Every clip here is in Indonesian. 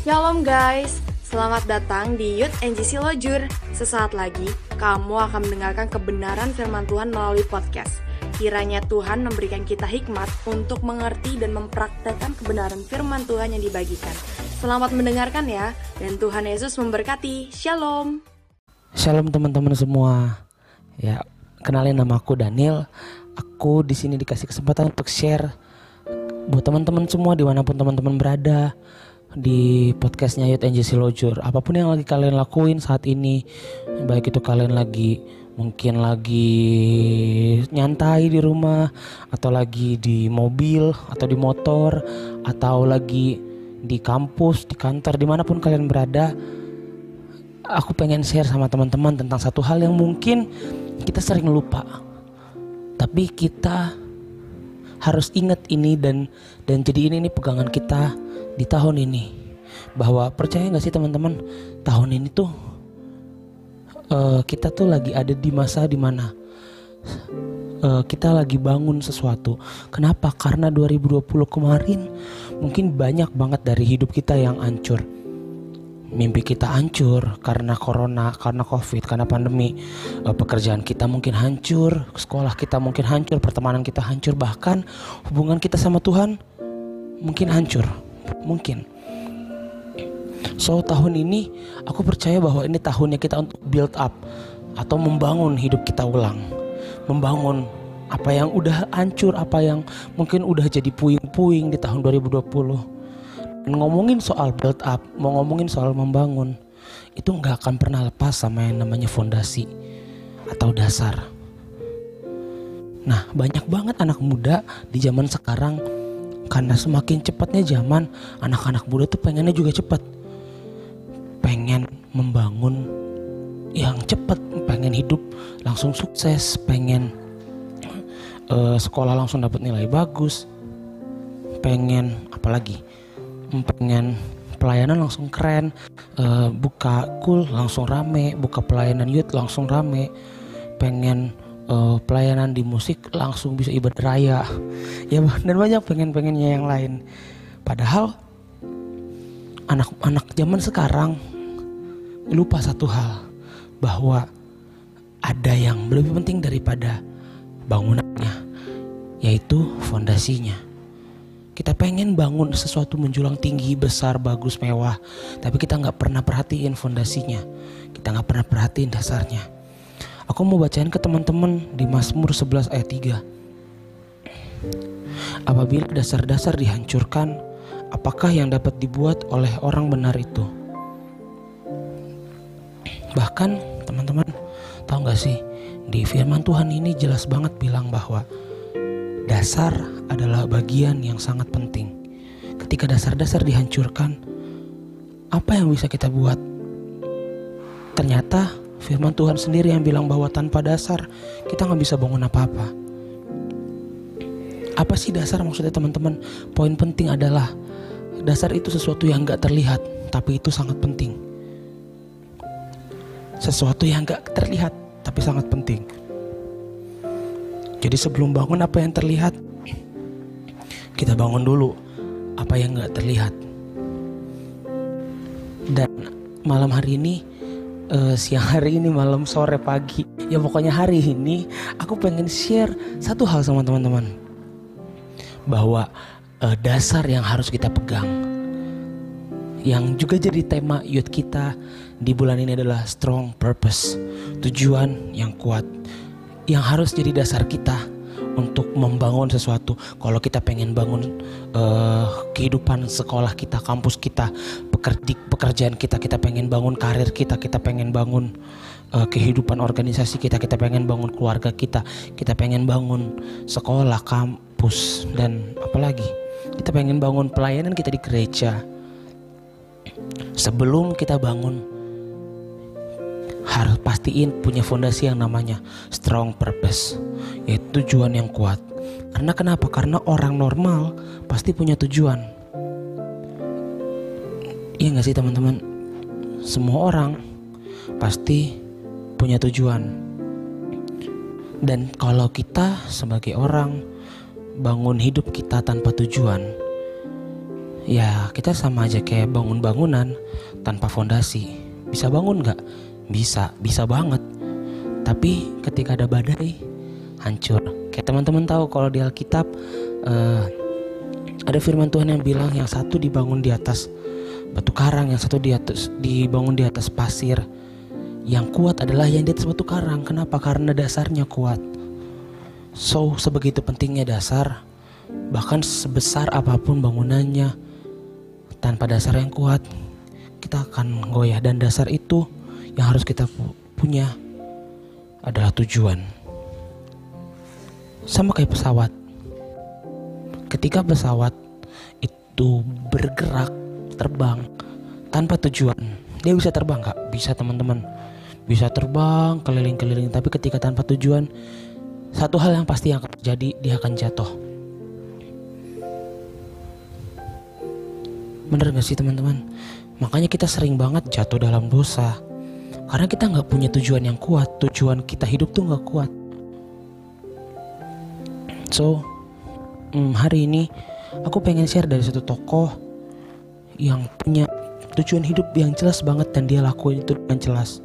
Shalom guys, selamat datang di Youth NGC Lojur. Sesaat lagi, kamu akan mendengarkan kebenaran firman Tuhan melalui podcast. Kiranya Tuhan memberikan kita hikmat untuk mengerti dan mempraktekkan kebenaran firman Tuhan yang dibagikan. Selamat mendengarkan ya, dan Tuhan Yesus memberkati. Shalom. Shalom teman-teman semua. Ya, kenalin nama aku Daniel. Aku di sini dikasih kesempatan untuk share buat teman-teman semua di mana pun teman-teman berada di podcastnya Youth NGC Lojur apa pun yang lagi kalian lakuin saat ini baik itu kalian lagi mungkin lagi nyantai di rumah atau lagi di mobil atau di motor atau lagi di kampus di kantor di mana pun kalian berada aku pengen share sama teman-teman tentang satu hal yang mungkin kita sering lupa. Tapi kita harus ingat ini dan dan jadi ini nih pegangan kita di tahun ini. Bahwa percaya nggak sih teman-teman? Tahun ini tuh uh, kita tuh lagi ada di masa di mana uh, kita lagi bangun sesuatu. Kenapa? Karena 2020 kemarin mungkin banyak banget dari hidup kita yang hancur. Mimpi kita hancur karena corona, karena covid, karena pandemi. Uh, pekerjaan kita mungkin hancur, sekolah kita mungkin hancur, pertemanan kita hancur, bahkan hubungan kita sama Tuhan mungkin hancur, mungkin. So tahun ini aku percaya bahwa ini tahunnya kita untuk build up atau membangun hidup kita ulang, membangun apa yang udah hancur, apa yang mungkin udah jadi puing-puing di tahun 2020 ngomongin soal build up, mau ngomongin soal membangun, itu nggak akan pernah lepas sama yang namanya fondasi atau dasar. Nah, banyak banget anak muda di zaman sekarang karena semakin cepatnya zaman, anak-anak muda tuh pengennya juga cepat. Pengen membangun yang cepat, pengen hidup langsung sukses, pengen uh, sekolah langsung dapat nilai bagus, pengen apalagi pengen pelayanan langsung keren uh, buka cool langsung rame buka pelayanan youth langsung rame pengen uh, pelayanan di musik langsung bisa ibadah raya ya dan banyak pengen pengennya yang lain padahal anak-anak zaman sekarang lupa satu hal bahwa ada yang lebih penting daripada bangunannya yaitu fondasinya kita pengen bangun sesuatu menjulang tinggi, besar, bagus, mewah. Tapi kita nggak pernah perhatiin fondasinya. Kita nggak pernah perhatiin dasarnya. Aku mau bacain ke teman-teman di Mazmur 11 ayat 3. Apabila dasar-dasar dihancurkan, apakah yang dapat dibuat oleh orang benar itu? Bahkan teman-teman tahu nggak sih di firman Tuhan ini jelas banget bilang bahwa Dasar adalah bagian yang sangat penting. Ketika dasar-dasar dihancurkan, apa yang bisa kita buat? Ternyata firman Tuhan sendiri yang bilang bahwa tanpa dasar kita nggak bisa bangun apa-apa. Apa sih dasar maksudnya teman-teman? Poin penting adalah dasar itu sesuatu yang nggak terlihat, tapi itu sangat penting. Sesuatu yang nggak terlihat, tapi sangat penting. Jadi sebelum bangun apa yang terlihat, kita bangun dulu apa yang nggak terlihat. Dan malam hari ini, uh, siang hari ini, malam sore pagi, ya pokoknya hari ini aku pengen share satu hal sama teman-teman bahwa uh, dasar yang harus kita pegang yang juga jadi tema youth kita di bulan ini adalah strong purpose, tujuan yang kuat yang harus jadi dasar kita untuk membangun sesuatu. Kalau kita pengen bangun uh, kehidupan sekolah kita, kampus kita, pekerdi, pekerjaan kita, kita pengen bangun karir kita, kita pengen bangun uh, kehidupan organisasi kita, kita pengen bangun keluarga kita, kita pengen bangun sekolah, kampus dan apalagi? Kita pengen bangun pelayanan kita di gereja. Sebelum kita bangun harus pastiin punya fondasi yang namanya strong purpose yaitu tujuan yang kuat. Karena kenapa? Karena orang normal pasti punya tujuan iya gak sih teman-teman semua orang pasti punya tujuan dan kalau kita sebagai orang bangun hidup kita tanpa tujuan ya kita sama aja kayak bangun bangunan tanpa fondasi. Bisa bangun nggak? Bisa, bisa banget. Tapi ketika ada badai, hancur. Kayak teman-teman tahu kalau di Alkitab uh, ada firman Tuhan yang bilang yang satu dibangun di atas batu karang, yang satu di atas dibangun di atas pasir. Yang kuat adalah yang di atas batu karang. Kenapa? Karena dasarnya kuat. So, sebegitu pentingnya dasar, bahkan sebesar apa pun bangunannya, tanpa dasar yang kuat, kita akan goyah dan dasar itu yang harus kita punya adalah tujuan. Sama kayak pesawat. Ketika pesawat itu bergerak, terbang tanpa tujuan, dia bisa terbang kak? Bisa teman-teman. Bisa terbang keliling-keliling, tapi ketika tanpa tujuan, satu hal yang pasti yang akan terjadi, dia akan jatuh. Bener gak sih teman-teman? Makanya kita sering banget jatuh dalam dosa. Karena kita nggak punya tujuan yang kuat. Tujuan kita hidup tuh nggak kuat. So, hmm, hari ini aku pengen share dari satu tokoh yang punya tujuan hidup yang jelas banget dan dia lakuin itu dengan jelas.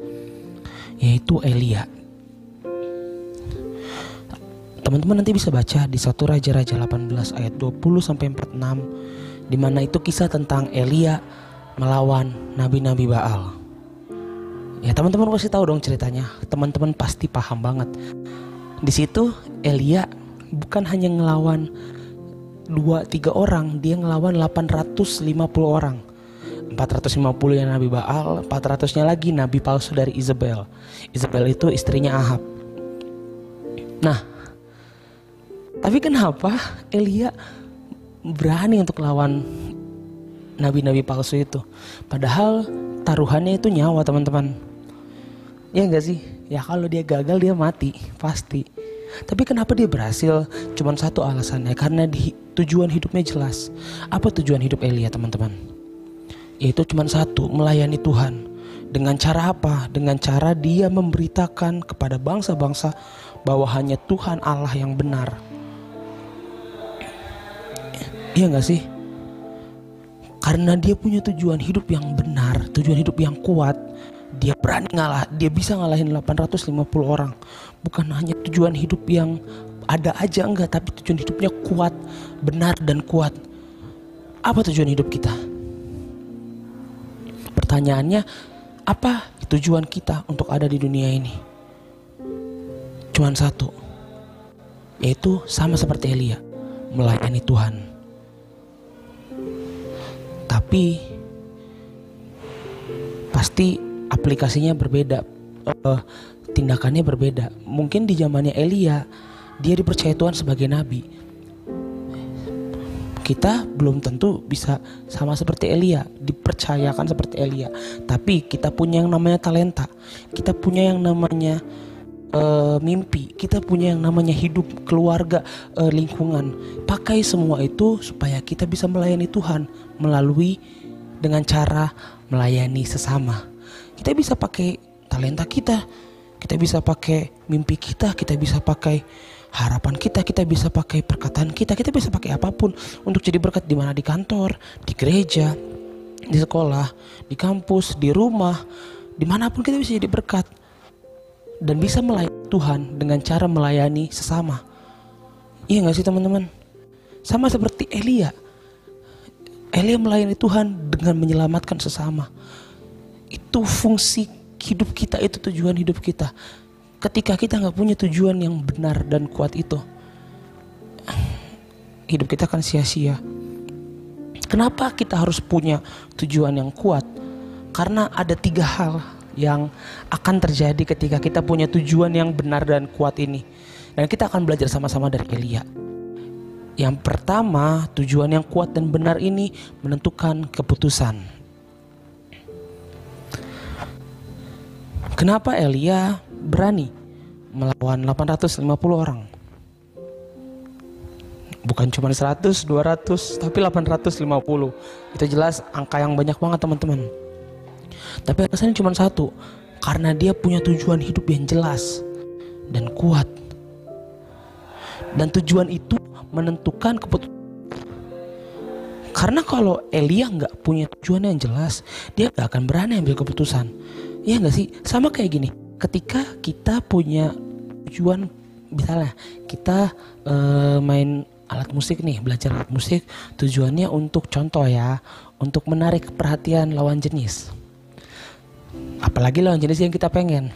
Yaitu Elia. Teman-teman nanti bisa baca di satu Raja-Raja 18 ayat 20 sampai 46 di mana itu kisah tentang Elia melawan nabi-nabi Baal. Ya teman-teman pasti tahu dong ceritanya. Teman-teman pasti paham banget. Di situ Elia bukan hanya ngelawan dua tiga orang, dia ngelawan 850 orang. 450 yang Nabi Baal, 400-nya lagi Nabi palsu dari Isabel. Isabel itu istrinya Ahab. Nah, tapi kenapa Elia berani untuk lawan nabi-nabi palsu itu. Padahal taruhannya itu nyawa teman-teman. Ya enggak sih? Ya kalau dia gagal dia mati pasti. Tapi kenapa dia berhasil? Cuman satu alasannya karena di, tujuan hidupnya jelas. Apa tujuan hidup Elia teman-teman? Yaitu cuma satu, melayani Tuhan. Dengan cara apa? Dengan cara dia memberitakan kepada bangsa-bangsa bahwa hanya Tuhan Allah yang benar. Iya gak sih? Karena dia punya tujuan hidup yang benar, tujuan hidup yang kuat, dia berani ngalah, dia bisa ngalahin 850 orang. Bukan hanya tujuan hidup yang ada aja enggak, tapi tujuan hidupnya kuat, benar dan kuat. Apa tujuan hidup kita? Pertanyaannya, apa tujuan kita untuk ada di dunia ini? Cuman satu, yaitu sama seperti Elia, melayani Tuhan tapi pasti aplikasinya berbeda uh, tindakannya berbeda mungkin di zamannya Elia dia dipercaya Tuhan sebagai nabi kita belum tentu bisa sama seperti Elia dipercayakan seperti Elia tapi kita punya yang namanya talenta kita punya yang namanya uh, mimpi, kita punya yang namanya hidup, keluarga, uh, lingkungan. Pakai semua itu supaya kita bisa melayani Tuhan melalui dengan cara melayani sesama. Kita bisa pakai talenta kita, kita bisa pakai mimpi kita, kita bisa pakai harapan kita, kita bisa pakai perkataan kita, kita bisa pakai apa pun untuk jadi berkat di mana di kantor, di gereja, di sekolah, di kampus, di rumah, di mana pun kita bisa jadi berkat dan bisa melayani Tuhan dengan cara melayani sesama. Iya gak sih teman-teman? Sama seperti Elia. Elia melayani Tuhan dengan menyelamatkan sesama. Itu fungsi hidup kita, itu tujuan hidup kita. Ketika kita nggak punya tujuan yang benar dan kuat itu, hidup kita akan sia-sia. Kenapa kita harus punya tujuan yang kuat? Karena ada tiga hal yang akan terjadi ketika kita punya tujuan yang benar dan kuat ini. Dan kita akan belajar sama-sama dari Elia. Yang pertama, tujuan yang kuat dan benar ini menentukan keputusan. Kenapa Elia berani melawan 850 orang? Bukan cuma 100, 200, tapi 850. Itu jelas angka yang banyak banget teman-teman. Tapi alasannya cuma satu, karena dia punya tujuan hidup yang jelas dan kuat. Dan tujuan itu menentukan keputusan. Karena kalau Elia nggak punya tujuan yang jelas, dia nggak akan berani ambil keputusan. Iya nggak sih? Sama kayak gini. Ketika kita punya tujuan, misalnya kita uh, main alat musik nih, belajar alat musik, tujuannya untuk contoh ya, untuk menarik perhatian lawan jenis. Apalagi lawan jenis yang kita pengen,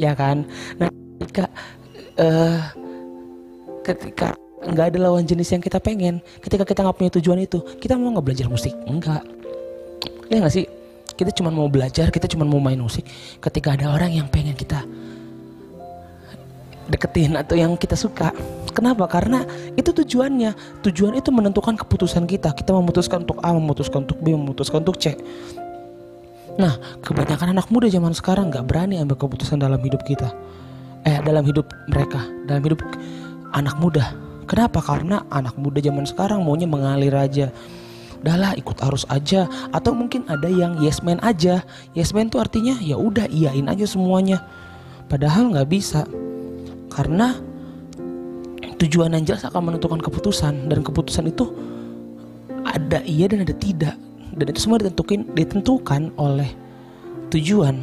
ya kan? Nah, ketika uh, ketika nggak ada lawan jenis yang kita pengen ketika kita nggak punya tujuan itu kita mau nggak belajar musik enggak ya nggak sih kita cuma mau belajar kita cuma mau main musik. Ketika ada orang yang pengen kita deketin atau yang kita suka. Kenapa? Karena itu tujuannya. Tujuan itu menentukan keputusan kita. Kita memutuskan untuk A memutuskan untuk B memutuskan untuk C. Nah kebanyakan anak muda zaman sekarang nggak berani ambil keputusan dalam hidup kita. Eh dalam hidup mereka. Dalam hidup anak muda. Kenapa? Karena anak muda zaman sekarang maunya mengalir aja. Udahlah ikut arus aja atau mungkin ada yang yes man aja. Yes man tuh artinya ya udah iyain aja semuanya. Padahal nggak bisa. Karena tujuan yang jelas akan menentukan keputusan dan keputusan itu ada iya dan ada tidak dan itu semua ditentukan ditentukan oleh tujuan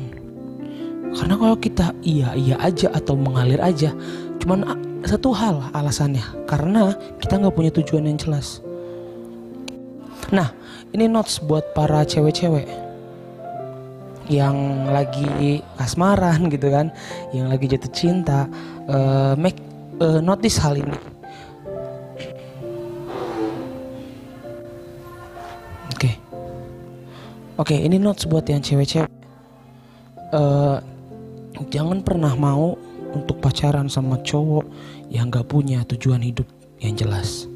karena kalau kita iya iya aja atau mengalir aja cuman satu hal alasannya karena kita nggak punya tujuan yang jelas nah ini notes buat para cewek-cewek yang lagi kasmaran gitu kan yang lagi jatuh cinta uh, make uh, notice hal ini oke okay. oke okay, ini notes buat yang cewek-cewek uh, jangan pernah mau untuk pacaran sama cowok yang gak punya tujuan hidup yang jelas.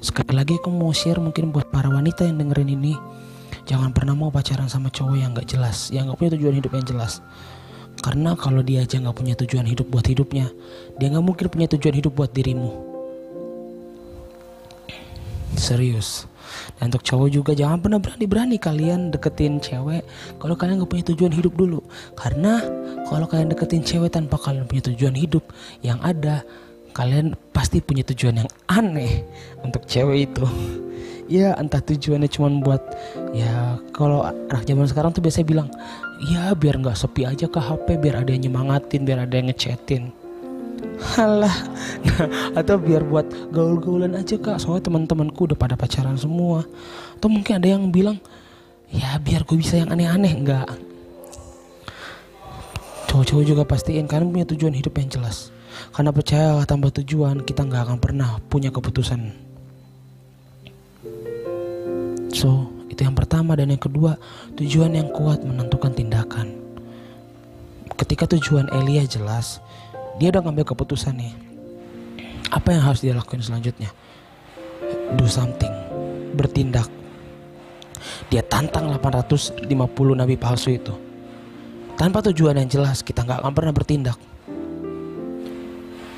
Sekali lagi aku mau share mungkin buat para wanita yang dengerin ini. Jangan pernah mau pacaran sama cowok yang gak jelas Yang gak punya tujuan hidup yang jelas. Karena kalau dia aja gak punya tujuan hidup buat hidupnya Dia gak mungkin punya tujuan hidup buat dirimu. Serius. Dan untuk cowok juga jangan pernah berani-berani kalian deketin cewek kalau kalian gak punya tujuan hidup dulu. Karena kalau kalian deketin cewek tanpa kalian punya tujuan hidup yang ada kalian pasti punya tujuan yang aneh untuk cewek itu. ya entah tujuannya cuma buat ya kalau anak zaman sekarang tuh biasanya bilang ya biar nggak sepi aja ke HP biar ada yang nyemangatin biar ada yang ngechatin. Halah nah, Atau biar buat gaul-gaulan aja kak. Soalnya teman-temanku udah pada pacaran semua. Atau mungkin ada yang bilang Ya biar gue bisa yang aneh-aneh. Enggak Cowok-cowok juga pastiin Kalian punya tujuan hidup yang jelas Karena percaya tanpa tujuan Kita nggak akan pernah punya keputusan. So itu yang pertama Dan yang kedua Tujuan yang kuat menentukan tindakan. Ketika tujuan Elia jelas dia udah ngambil keputusan nih. Apa yang harus dia lakuin selanjutnya? Do something bertindak. Dia tantang 850 nabi palsu itu. Tanpa tujuan yang jelas kita nggak akan pernah bertindak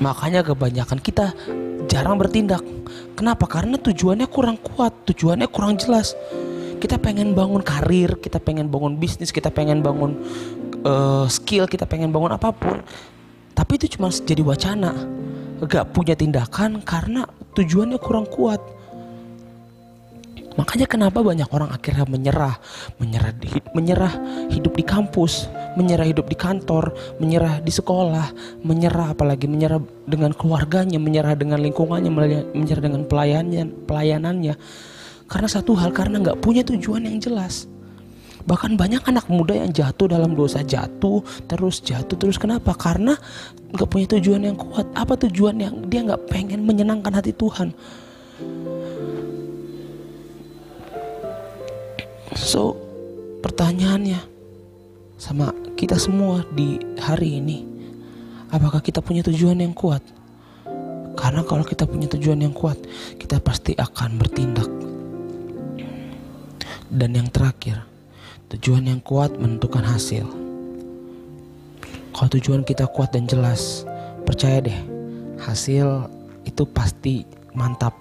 makanya kebanyakan kita jarang bertindak. Kenapa? Karena tujuannya kurang kuat tujuannya kurang jelas. Kita pengen bangun karir kita pengen bangun bisnis kita pengen bangun uh, skill kita pengen bangun apa pun. Tapi itu cuma jadi wacana. Gak punya tindakan karena tujuannya kurang kuat. Makanya kenapa banyak orang akhirnya menyerah menyerah menyerah hidup di kampus menyerah hidup di kantor menyerah di sekolah menyerah apalagi menyerah dengan keluarganya menyerah dengan lingkungannya menyerah dengan pelayanannya pelayanannya karena satu hal karena nggak punya tujuan yang jelas Bahkan banyak anak muda yang jatuh dalam dosa jatuh terus jatuh terus kenapa? Karena nggak punya tujuan yang kuat. Apa tujuan yang dia nggak pengen menyenangkan hati Tuhan? So pertanyaannya sama kita semua di hari ini, apakah kita punya tujuan yang kuat? Karena kalau kita punya tujuan yang kuat, kita pasti akan bertindak. Dan yang terakhir, Tujuan yang kuat menentukan hasil. Kalau tujuan kita kuat dan jelas, percaya deh, hasil itu pasti mantap.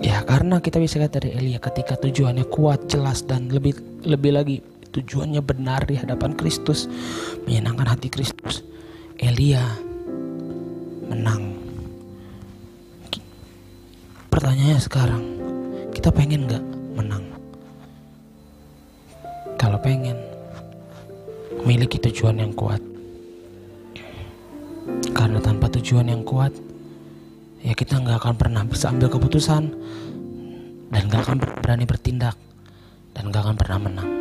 Ya karena kita bisa lihat dari Elia ketika tujuannya kuat, jelas dan lebih lebih lagi tujuannya benar di hadapan Kristus, menyenangkan hati Kristus. Elia menang. Pertanyaannya sekarang, kita pengen nggak menang? Kalau pengen, miliki tujuan yang kuat. Karena tanpa tujuan yang kuat, ya kita nggak akan pernah bisa ambil keputusan dan nggak akan berani bertindak dan nggak akan pernah menang.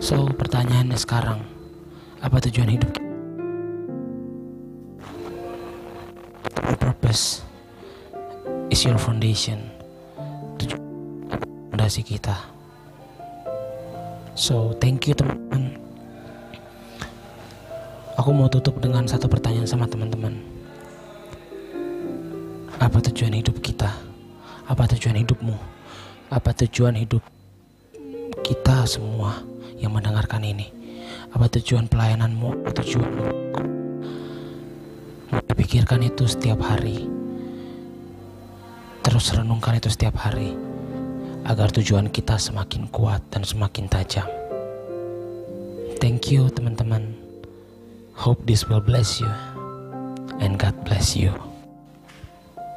So pertanyaannya sekarang, apa tujuan hidup? Your purpose is your foundation. Tujuan fondasi kita. So thank you teman-teman. Aku mau tutup dengan satu pertanyaan sama teman-teman. Apa tujuan hidup kita? Apa tujuan hidupmu? Apa tujuan hidup kita semua yang mendengarkan ini? Apa tujuan pelayananmu? Apa tujuanmu? Pikirkan itu setiap hari. Terus renungkan itu setiap hari agar tujuan kita semakin kuat dan semakin tajam. Thank you teman-teman. Hope this will bless you and God bless you.